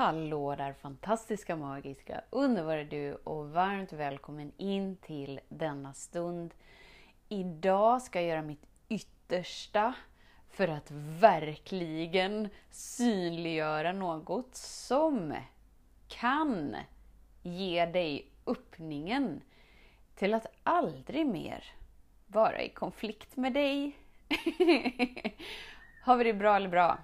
Hallå där fantastiska, magiska, underbara du och varmt välkommen in till denna stund. Idag ska jag göra mitt yttersta för att verkligen synliggöra något som kan ge dig öppningen till att aldrig mer vara i konflikt med dig. Har vi det bra eller bra?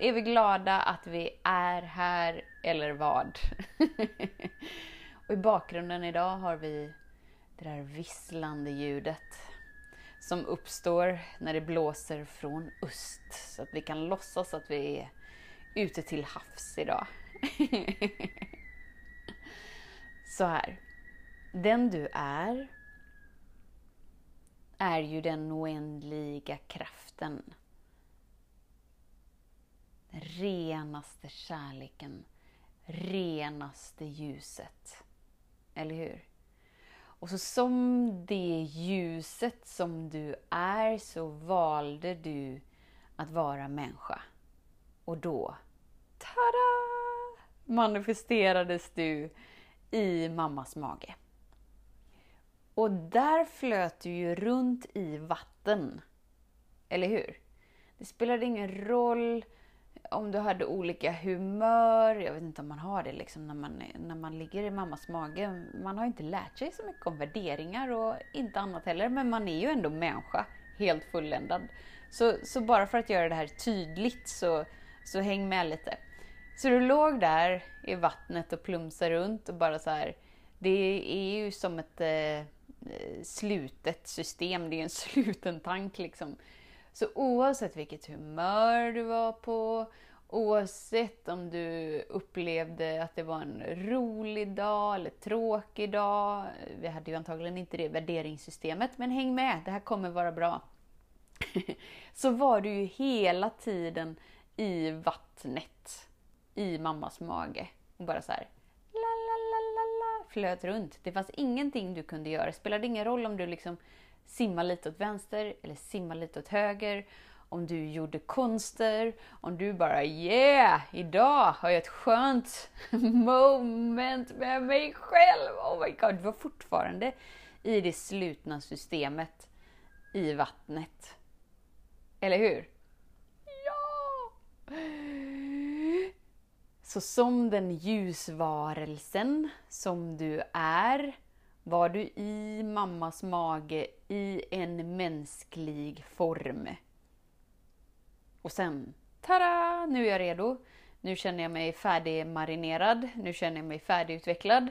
Är vi glada att vi är här eller vad? och i bakgrunden idag har vi det där visslande ljudet som uppstår när det blåser från öst. Så att vi kan låtsas att vi är ute till havs idag. Så här. Den du är, är ju den oändliga kraften den renaste kärleken, renaste ljuset. Eller hur? Och så som det ljuset som du är så valde du att vara människa. Och då, tada! manifesterades du i mammas mage. Och där flöt du ju runt i vatten. Eller hur? Det spelade ingen roll om du hade olika humör, jag vet inte om man har det liksom när man, när man ligger i mammas mage. Man har inte lärt sig så mycket om värderingar och inte annat heller, men man är ju ändå människa, helt fulländad. Så, så bara för att göra det här tydligt så, så häng med lite. Så du låg där i vattnet och plumsade runt och bara så här, det är ju som ett eh, slutet system, det är en sluten tank liksom. Så oavsett vilket humör du var på, oavsett om du upplevde att det var en rolig dag eller tråkig dag. Vi hade ju antagligen inte det värderingssystemet, men häng med, det här kommer vara bra. så var du ju hela tiden i vattnet, i mammas mage. Och bara så här, la la la la la, flöt runt. Det fanns ingenting du kunde göra. Det spelade ingen roll om du liksom simma lite åt vänster eller simma lite åt höger. Om du gjorde konster, om du bara yeah, idag har jag ett skönt moment med mig själv. Oh my god, du var fortfarande i det slutna systemet i vattnet. Eller hur? Ja! Så som den ljusvarelsen som du är var du i mammas mage i en mänsklig form. Och sen, tada! Nu är jag redo. Nu känner jag mig färdigmarinerad. Nu känner jag mig färdigutvecklad.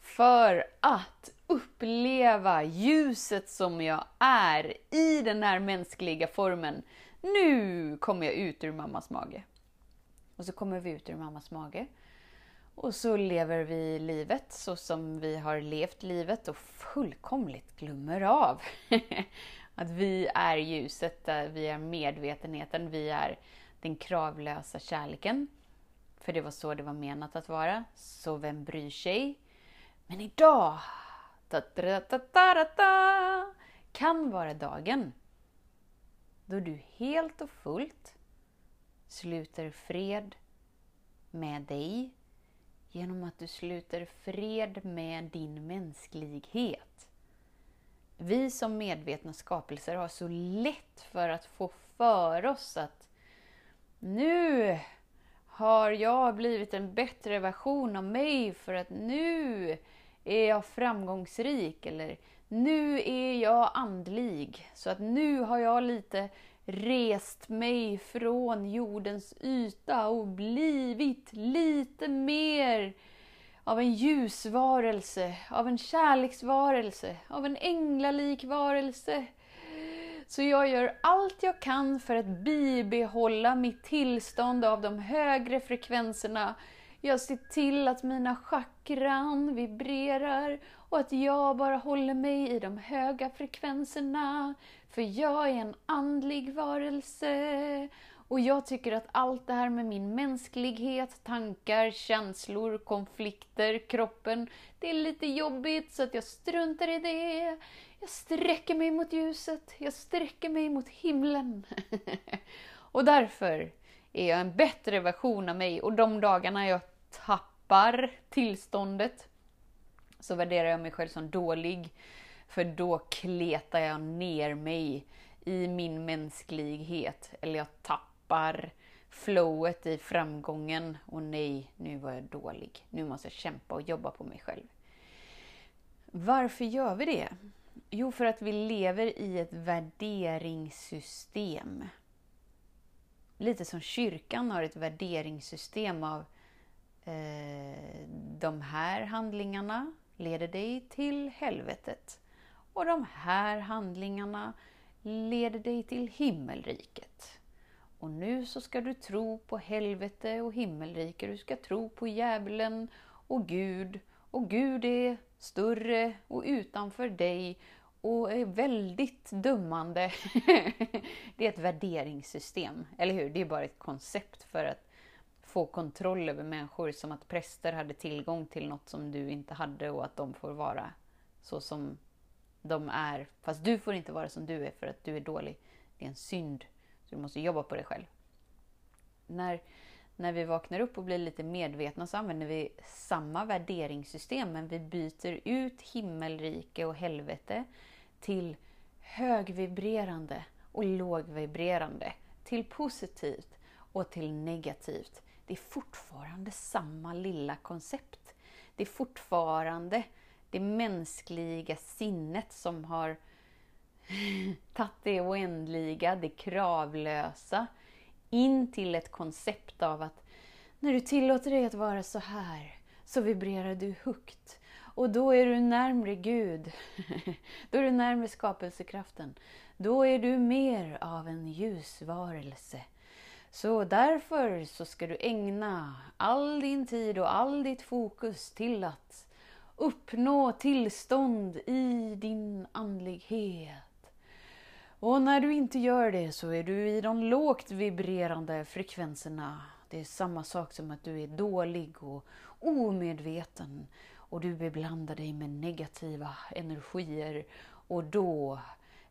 För att uppleva ljuset som jag är i den här mänskliga formen. Nu kommer jag ut ur mammas mage. Och så kommer vi ut ur mammas mage. Och så lever vi livet så som vi har levt livet och fullkomligt glömmer av att vi är ljuset, vi är medvetenheten, vi är den kravlösa kärleken. För det var så det var menat att vara. Så vem bryr sig? Men idag ta, ta, ta, ta, kan vara dagen då du helt och fullt sluter fred med dig genom att du sluter fred med din mänsklighet. Vi som medvetna skapelser har så lätt för att få för oss att nu har jag blivit en bättre version av mig för att nu är jag framgångsrik eller nu är jag andlig så att nu har jag lite rest mig från jordens yta och blivit lite mer av en ljusvarelse, av en kärleksvarelse, av en änglalik varelse. Så jag gör allt jag kan för att bibehålla mitt tillstånd av de högre frekvenserna Jag ser till att mina chakran vibrerar och att jag bara håller mig i de höga frekvenserna. För jag är en andlig varelse. Och jag tycker att allt det här med min mänsklighet, tankar, känslor, konflikter, kroppen, det är lite jobbigt så att jag struntar i det. Jag sträcker mig mot ljuset, jag sträcker mig mot himlen. och därför är jag en bättre version av mig och de dagarna jag tappar tillståndet så värderar jag mig själv som dålig. För då kletar jag ner mig i min mänsklighet. Eller jag tappar flowet i framgången. Och nej, nu var jag dålig. Nu måste jag kämpa och jobba på mig själv. Varför gör vi det? Jo, för att vi lever i ett värderingssystem. Lite som kyrkan har ett värderingssystem av eh, de här handlingarna leder dig till helvetet och de här handlingarna leder dig till himmelriket. Och nu så ska du tro på helvete och himmelrike, du ska tro på djävulen och Gud. Och Gud är större och utanför dig och är väldigt dömande. det är ett värderingssystem, eller hur? Det är bara ett koncept för att få kontroll över människor. Som att präster hade tillgång till något som du inte hade och att de får vara så som de är. Fast du får inte vara som du är för att du är dålig. Det är en synd. Så du måste jobba på dig själv. När, när vi vaknar upp och blir lite medvetna så använder vi samma värderingssystem men vi byter ut himmelrike och helvete till högvibrerande och lågvibrerande. Till positivt och till negativt. Det är fortfarande samma lilla koncept. Det är fortfarande det mänskliga sinnet som har tagit det oändliga, det kravlösa, in till ett koncept av att när du tillåter dig att vara så här, så vibrerar du högt. Och då är du närmre Gud. då är du närmre skapelsekraften. Då är du mer av en ljusvarelse. Så därför så ska du ägna all din tid och all ditt fokus till att uppnå tillstånd i din andlighet. Och när du inte gör det så är du i de lågt vibrerande frekvenserna. Det är samma sak som att du är dålig och omedveten och du beblandar dig med negativa energier och då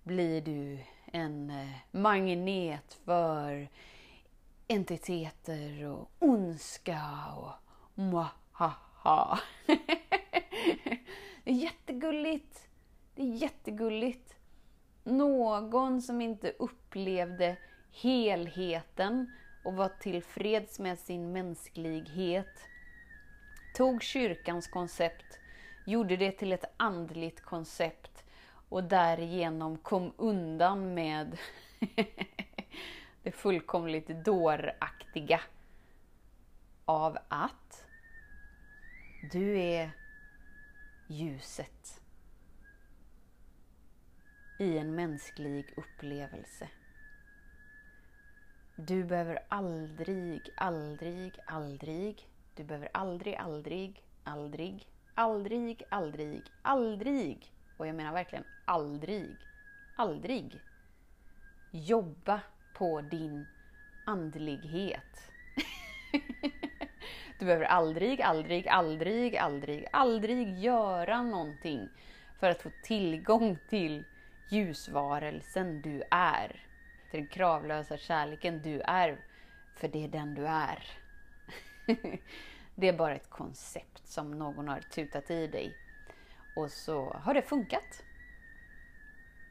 blir du en eh, magnet för entiteter och ondska och mwahaha. det är jättegulligt. Det är jättegulligt. Någon som inte upplevde helheten och var tillfreds med sin mänsklighet tog kyrkans koncept, gjorde det till ett andligt koncept och därigenom kom undan med det fullkomligt dåraktiga av att du är ljuset i en mänsklig upplevelse. Du behöver aldrig, aldrig, aldrig, du behöver aldrig, aldrig, aldrig, aldrig, aldrig, aldrig, och jag menar verkligen aldrig, aldrig jobba på din andlighet. Du behöver aldrig, aldrig, aldrig, aldrig, aldrig göra någonting för att få tillgång till ljusvarelsen du är. Till den kravlösa kärleken du är. För det är den du är. det är bara ett koncept som någon har tutat i dig. Och så har det funkat.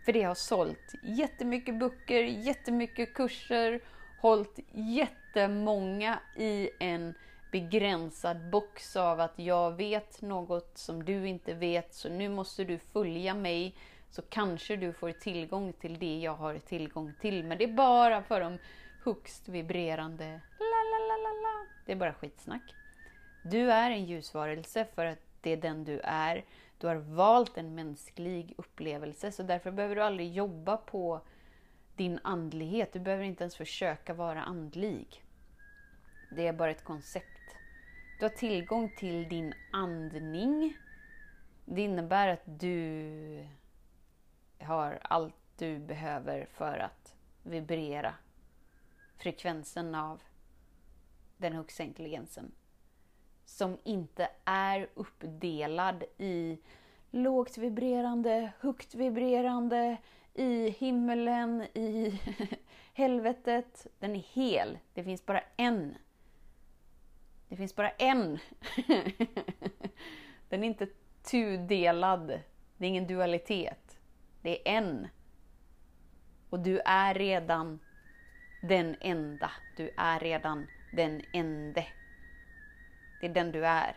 För det har sålt jättemycket böcker, jättemycket kurser, hållit jättemånga i en begränsad box av att jag vet något som du inte vet, så nu måste du följa mig, så kanske du får tillgång till det jag har tillgång till. Men det är bara för de högst vibrerande la la la la la. Det är bara skitsnack. Du är en ljusvarelse för att det är den du är. Du har valt en mänsklig upplevelse, så därför behöver du aldrig jobba på din andlighet. Du behöver inte ens försöka vara andlig. Det är bara ett koncept du har tillgång till din andning. Det innebär att du har allt du behöver för att vibrera frekvensen av den högsta intelligensen. Som inte är uppdelad i lågt vibrerande, högt vibrerande, i himmelen, i helvetet. Den är hel. Det finns bara en. Det finns bara en. Den är inte tudelad. Det är ingen dualitet. Det är en. Och du är redan den enda. Du är redan den ende. Det är den du är.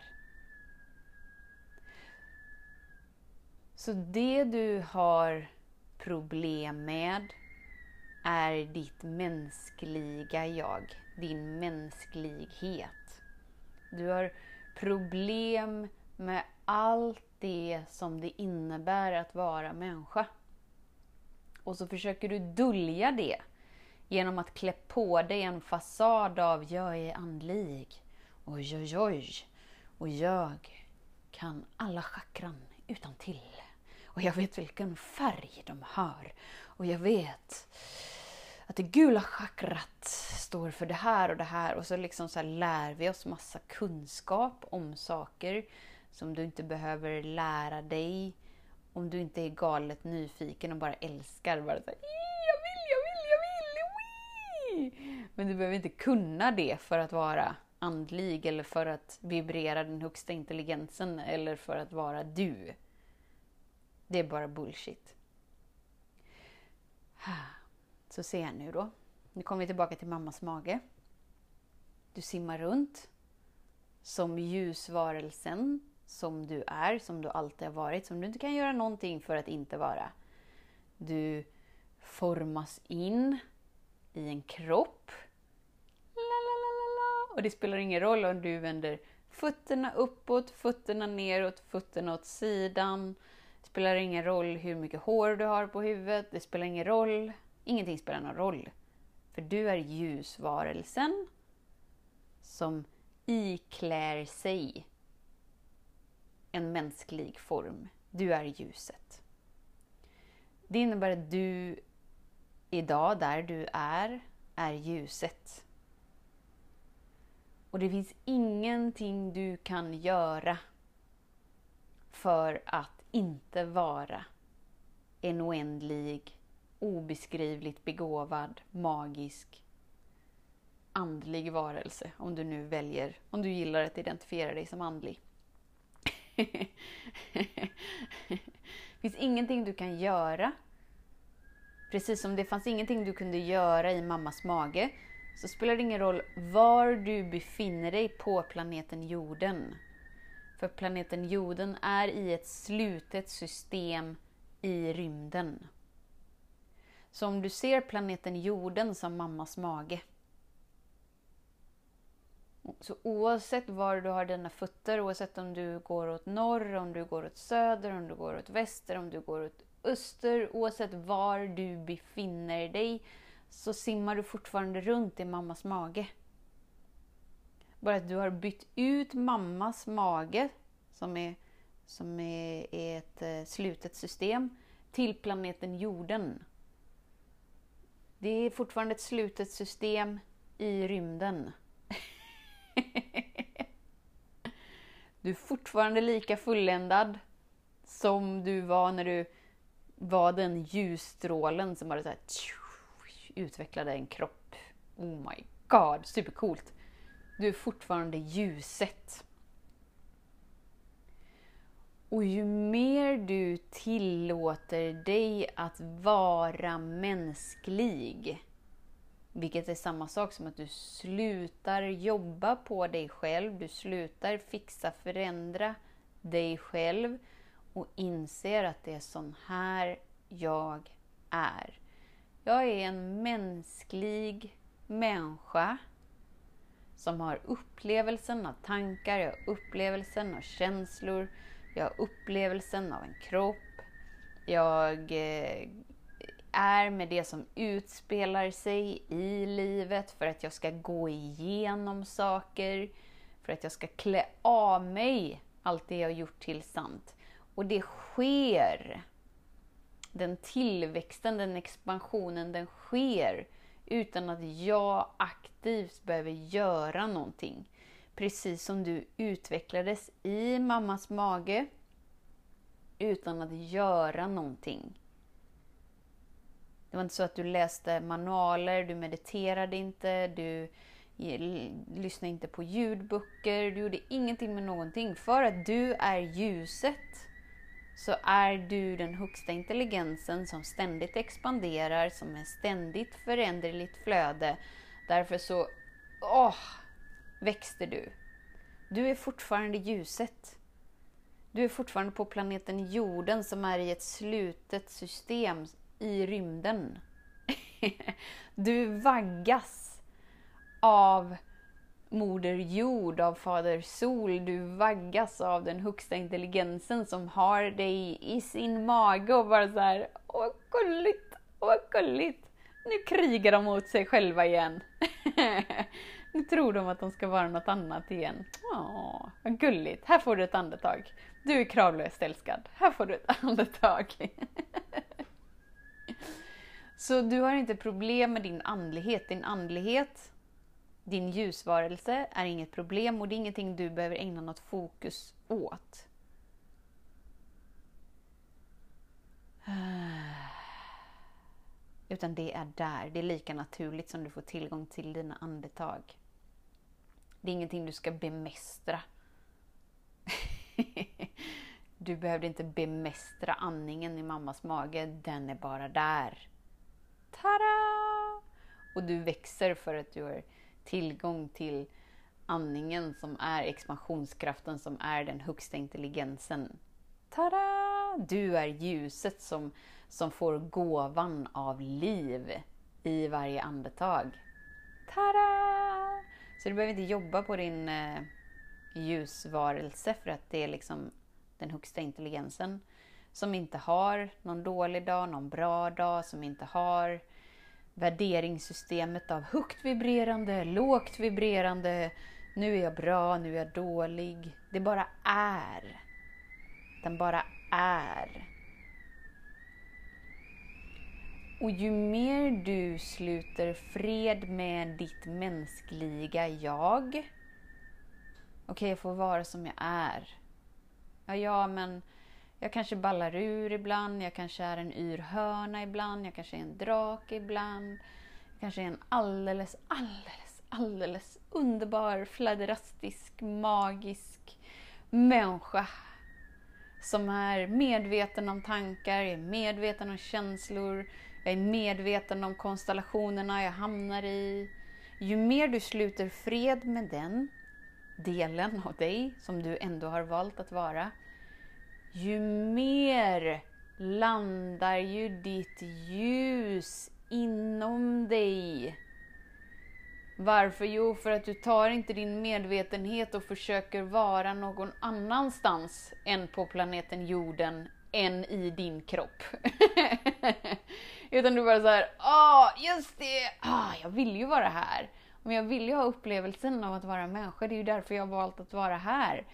Så det du har problem med är ditt mänskliga jag, din mänsklighet. Du har problem med allt det som det innebär att vara människa. Och så försöker du dölja det genom att klä på dig en fasad av jag är andlig. Oj, oj, oj. Och jag kan alla chakran utan till. Och jag vet vilken färg de har. Och jag vet att det gula chakrat står för det här och det här. Och så liksom så lär vi oss massa kunskap om saker som du inte behöver lära dig om du inte är galet nyfiken och bara älskar. Bara så här, jag vill, jag vill, jag vill! Wii! Men du behöver inte kunna det för att vara andlig eller för att vibrera den högsta intelligensen eller för att vara du. Det är bara bullshit. Så ser jag nu då. Nu kommer vi tillbaka till mammas mage. Du simmar runt som ljusvarelsen som du är, som du alltid har varit, som du inte kan göra någonting för att inte vara. Du formas in i en kropp. Lalalala. Och det spelar ingen roll om du vänder fötterna uppåt, fötterna neråt, fötterna åt sidan. Det spelar ingen roll hur mycket hår du har på huvudet. Det spelar ingen roll. Ingenting spelar någon roll. För du är ljusvarelsen som iklär sig en mänsklig form. Du är ljuset. Det innebär att du idag, där du är, är ljuset. Och det finns ingenting du kan göra för att inte vara en oändlig, obeskrivligt begåvad, magisk, andlig varelse. Om du nu väljer, om du gillar att identifiera dig som andlig. det finns ingenting du kan göra. Precis som det fanns ingenting du kunde göra i mammas mage, så spelar det ingen roll var du befinner dig på planeten jorden. För planeten jorden är i ett slutet system i rymden. Så om du ser planeten jorden som mammas mage, så oavsett var du har dina fötter, oavsett om du går åt norr, om du går åt söder, om du går åt väster, om du går åt öster, oavsett var du befinner dig, så simmar du fortfarande runt i mammas mage. Bara att du har bytt ut mammas mage, som är, som är, är ett eh, slutet system, till planeten jorden. Det är fortfarande ett slutet system i rymden. du är fortfarande lika fulländad som du var när du var den ljusstrålen som bara så här, utvecklade en kropp. Oh my god, supercoolt! Du är fortfarande ljuset. Och ju mer du tillåter dig att vara mänsklig, vilket är samma sak som att du slutar jobba på dig själv, du slutar fixa, förändra dig själv och inser att det är sån här jag är. Jag är en mänsklig människa som har upplevelsen av tankar, jag har upplevelsen av känslor, jag har upplevelsen av en kropp. Jag eh, är med det som utspelar sig i livet för att jag ska gå igenom saker. för att jag ska klä av mig allt det jag gjort till sant. Och det sker. Den tillväxten, den expansionen, den sker utan att jag aktivt behöver göra någonting. Precis som du utvecklades i mammas mage utan att göra någonting. Det var inte så att du läste manualer, du mediterade inte, du lyssnade inte på ljudböcker, du gjorde ingenting med någonting. För att du är ljuset så är du den högsta intelligensen som ständigt expanderar, som är ständigt föränderligt flöde. Därför så åh, växte du. Du är fortfarande ljuset. Du är fortfarande på planeten jorden som är i ett slutet system i rymden. Du vaggas av Moder Jord, av Fader Sol. Du vaggas av den högsta intelligensen som har dig i sin mage och bara så här, åh gulligt, åh gulligt. Nu krigar de mot sig själva igen. nu tror de att de ska vara något annat igen. Åh, vad gulligt. Här får du ett andetag. Du är kravlöst älskad. Här får du ett andetag. Så du har inte problem med din andlighet. Din andlighet, din ljusvarelse, är inget problem och det är ingenting du behöver ägna något fokus åt. Utan det är där. Det är lika naturligt som du får tillgång till dina andetag. Det är ingenting du ska bemästra. Du behövde inte bemästra andningen i mammas mage, den är bara där. Tada! Och du växer för att du har tillgång till andningen som är expansionskraften, som är den högsta intelligensen. Tada! Du är ljuset som, som får gåvan av liv i varje andetag. Tada! Så du behöver inte jobba på din eh, ljusvarelse för att det är liksom den högsta intelligensen som inte har någon dålig dag, någon bra dag, som inte har värderingssystemet av högt vibrerande, lågt vibrerande, nu är jag bra, nu är jag dålig. Det bara är. Den bara är. Och ju mer du sluter fred med ditt mänskliga jag. Okej, okay, jag får vara som jag är. Ja, ja, men jag kanske ballar ur ibland, jag kanske är en yr höna ibland, jag kanske är en drake ibland. Jag kanske är en alldeles, alldeles, alldeles underbar, fladderastisk, magisk människa som är medveten om tankar, är medveten om känslor, jag är medveten om konstellationerna jag hamnar i. Ju mer du sluter fred med den delen av dig som du ändå har valt att vara, ju mer landar ju ditt ljus inom dig. Varför? Jo, för att du tar inte din medvetenhet och försöker vara någon annanstans än på planeten jorden, än i din kropp. Utan du bara såhär, ah, just det, ah, jag vill ju vara här. Men jag vill ju ha upplevelsen av att vara människa, det är ju därför jag har valt att vara här.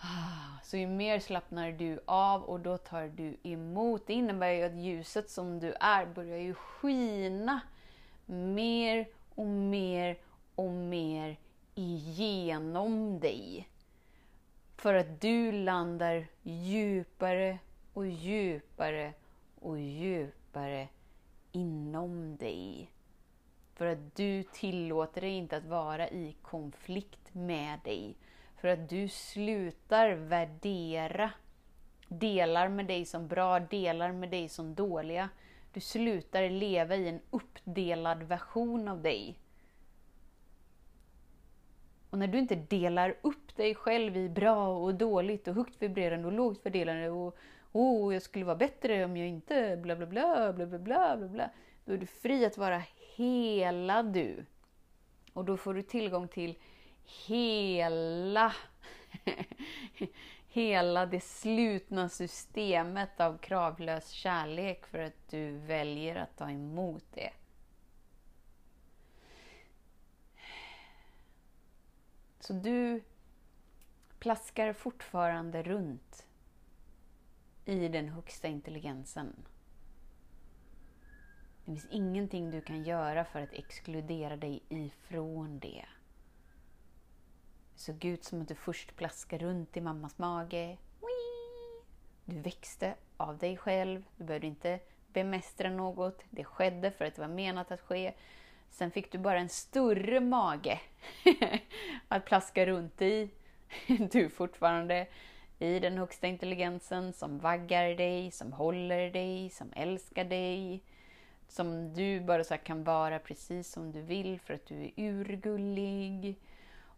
Ah, så ju mer slappnar du av och då tar du emot. Det innebär ju att ljuset som du är börjar ju skina mer och mer och mer igenom dig. För att du landar djupare och djupare och djupare inom dig. För att du tillåter dig inte att vara i konflikt med dig. För att du slutar värdera delar med dig som bra, delar med dig som dåliga. Du slutar leva i en uppdelad version av dig. Och när du inte delar upp dig själv i bra och dåligt och högt vibrerande och lågt värderande och oh, jag skulle vara bättre om jag inte bla bla bla, bla bla bla, bla bla. Då är du fri att vara hela du. Och då får du tillgång till hela, hela det slutna systemet av kravlös kärlek för att du väljer att ta emot det. Så du plaskar fortfarande runt i den högsta intelligensen. Det finns ingenting du kan göra för att exkludera dig ifrån det. Det såg ut som att du först plaskade runt i mammas mage. Du växte av dig själv. Du behövde inte bemästra något. Det skedde för att det var menat att ske. Sen fick du bara en större mage att plaska runt i. Du är fortfarande i den högsta intelligensen som vaggar dig, som håller dig, som älskar dig. Som du bara så kan vara precis som du vill för att du är urgullig.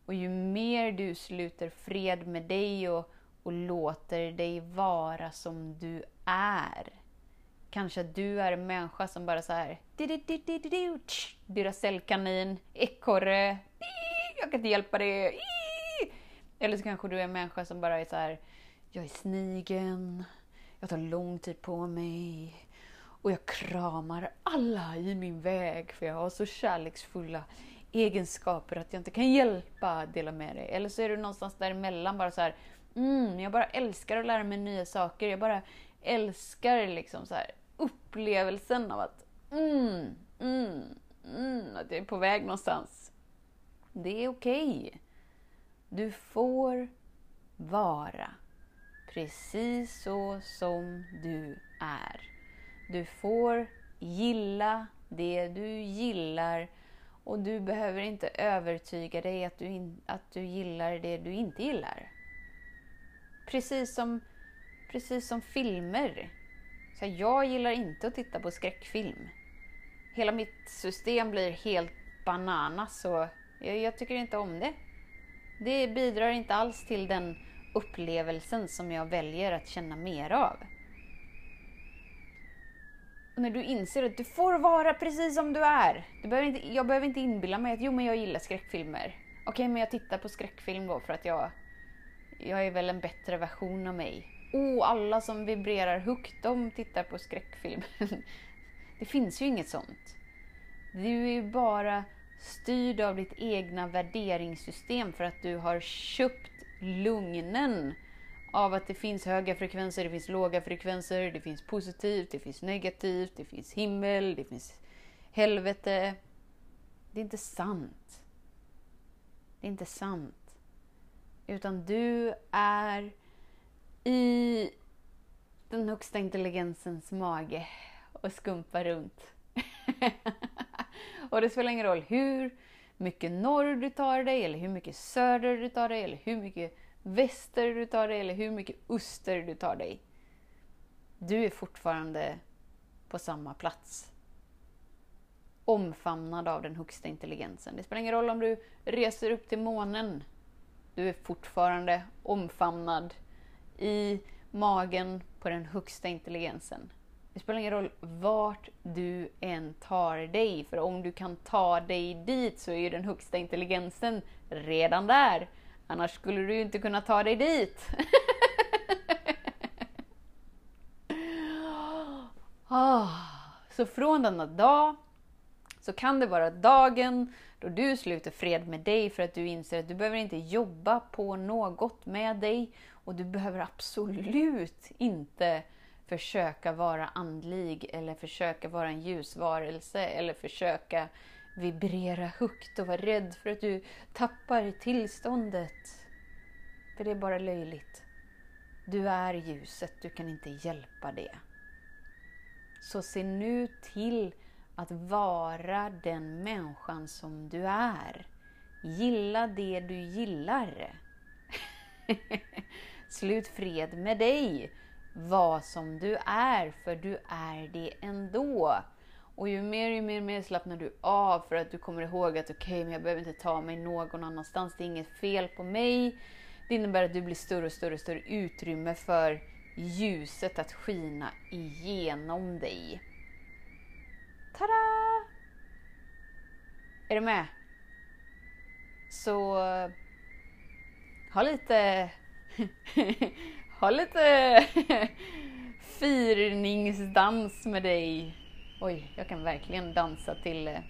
Och ju mer du sluter fred med dig och, och låter dig vara som du är. Kanske att du är en människa som bara så här Duracellkanin, ekorre, jag kan inte hjälpa det. Eller så kanske du är en människa som bara är så här, jag är snigen, jag tar lång tid typ på mig och jag kramar alla i min väg för jag har så kärleksfulla egenskaper att jag inte kan hjälpa att dela med dig. Eller så är du någonstans däremellan bara så här, mm, jag bara älskar att lära mig nya saker. Jag bara älskar liksom så här upplevelsen av att mm, mm, mm, att jag är på väg någonstans. Det är okej. Okay. Du får vara precis så som du är. Du får gilla det du gillar och du behöver inte övertyga dig att du, in, att du gillar det du inte gillar. Precis som, precis som filmer. Så jag gillar inte att titta på skräckfilm. Hela mitt system blir helt bananas och jag, jag tycker inte om det. Det bidrar inte alls till den upplevelsen som jag väljer att känna mer av. Och när du inser att du får vara precis som du är. Du behöver inte, jag behöver inte inbilla mig att jo, men jag gillar skräckfilmer. Okej, okay, men jag tittar på skräckfilm då för att jag, jag är väl en bättre version av mig. Oh, alla som vibrerar högt, de tittar på skräckfilm. det finns ju inget sånt. Du är ju bara styrd av ditt egna värderingssystem för att du har köpt lugnen av att det finns höga frekvenser, det finns låga frekvenser, det finns positivt, det finns negativt, det finns himmel, det finns helvete. Det är inte sant. Det är inte sant. Utan du är i den högsta intelligensens mage och skumpar runt. och det spelar ingen roll hur mycket norr du tar dig, eller hur mycket söder du tar dig, eller hur mycket väster du tar dig eller hur mycket öster du tar dig. Du är fortfarande på samma plats. Omfamnad av den högsta intelligensen. Det spelar ingen roll om du reser upp till månen. Du är fortfarande omfamnad i magen på den högsta intelligensen. Det spelar ingen roll vart du än tar dig, för om du kan ta dig dit så är ju den högsta intelligensen redan där. Annars skulle du ju inte kunna ta dig dit. Ah, så från denna dag så kan det vara dagen då du sluter fred med dig för att du inser att du behöver inte jobba på något med dig och du behöver absolut inte försöka vara andlig eller försöka vara en ljusvarelse eller försöka vibrera högt och vara rädd för att du tappar tillståndet. För det är bara löjligt. Du är ljuset, du kan inte hjälpa det. Så se nu till att vara den människan som du är. Gilla det du gillar. Slut fred med dig. Var som du är, för du är det ändå. Och ju mer, ju mer, mer slappnar du av för att du kommer ihåg att okej, okay, men jag behöver inte ta mig någon annanstans. Det är inget fel på mig. Det innebär att du blir större och större och större utrymme för ljuset att skina igenom dig. Tada! Är du med? Så ha lite ha lite firningsdans med dig Oj, jag kan verkligen dansa till, eh,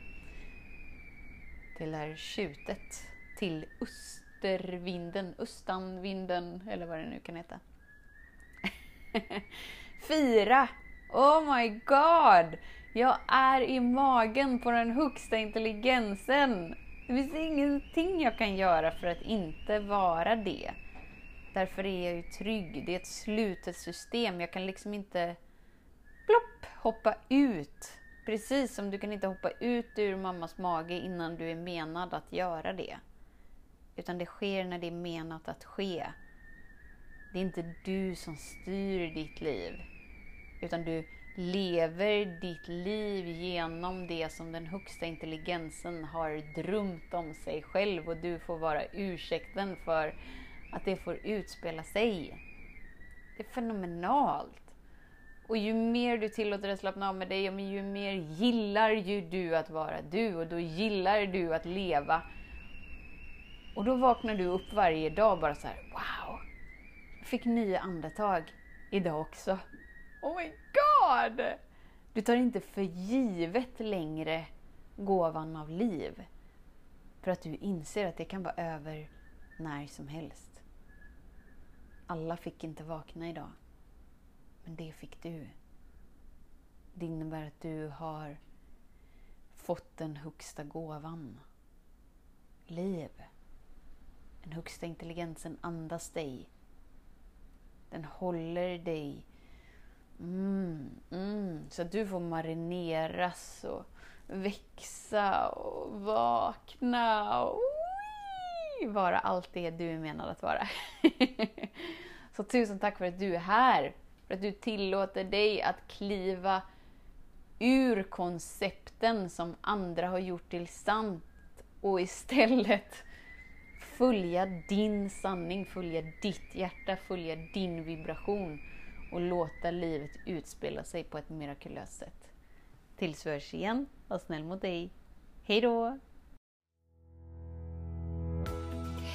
till det här tjutet. Till östervinden, östanvinden eller vad det nu kan heta. Fira! Oh my god! Jag är i magen på den högsta intelligensen. Det finns ingenting jag kan göra för att inte vara det. Därför är jag ju trygg. Det är ett slutet system. Jag kan liksom inte plopp, hoppa ut. Precis som du kan inte hoppa ut ur mammas mage innan du är menad att göra det. Utan det sker när det är menat att ske. Det är inte du som styr ditt liv. Utan du lever ditt liv genom det som den högsta intelligensen har drömt om sig själv och du får vara ursäkten för att det får utspela sig. Det är fenomenalt. Och ju mer du tillåter det slappna av med dig, ju mer gillar ju du att vara du och då gillar du att leva. Och då vaknar du upp varje dag bara så här, wow! Jag fick nya andetag idag också. Oh my god! Du tar inte för givet längre gåvan av liv. För att du inser att det kan vara över när som helst. Alla fick inte vakna idag. Men det fick du. Det innebär att du har fått den högsta gåvan. Liv. Den högsta intelligensen andas dig. Den håller dig mm, mm, så att du får marineras och växa och vakna och vara allt det du är menad att vara. så tusen tack för att du är här. För att du tillåter dig att kliva ur koncepten som andra har gjort till sant och istället följa din sanning, följa ditt hjärta, följa din vibration och låta livet utspela sig på ett mirakulöst sätt. Tills vi hörs igen, var snäll mot dig. Hej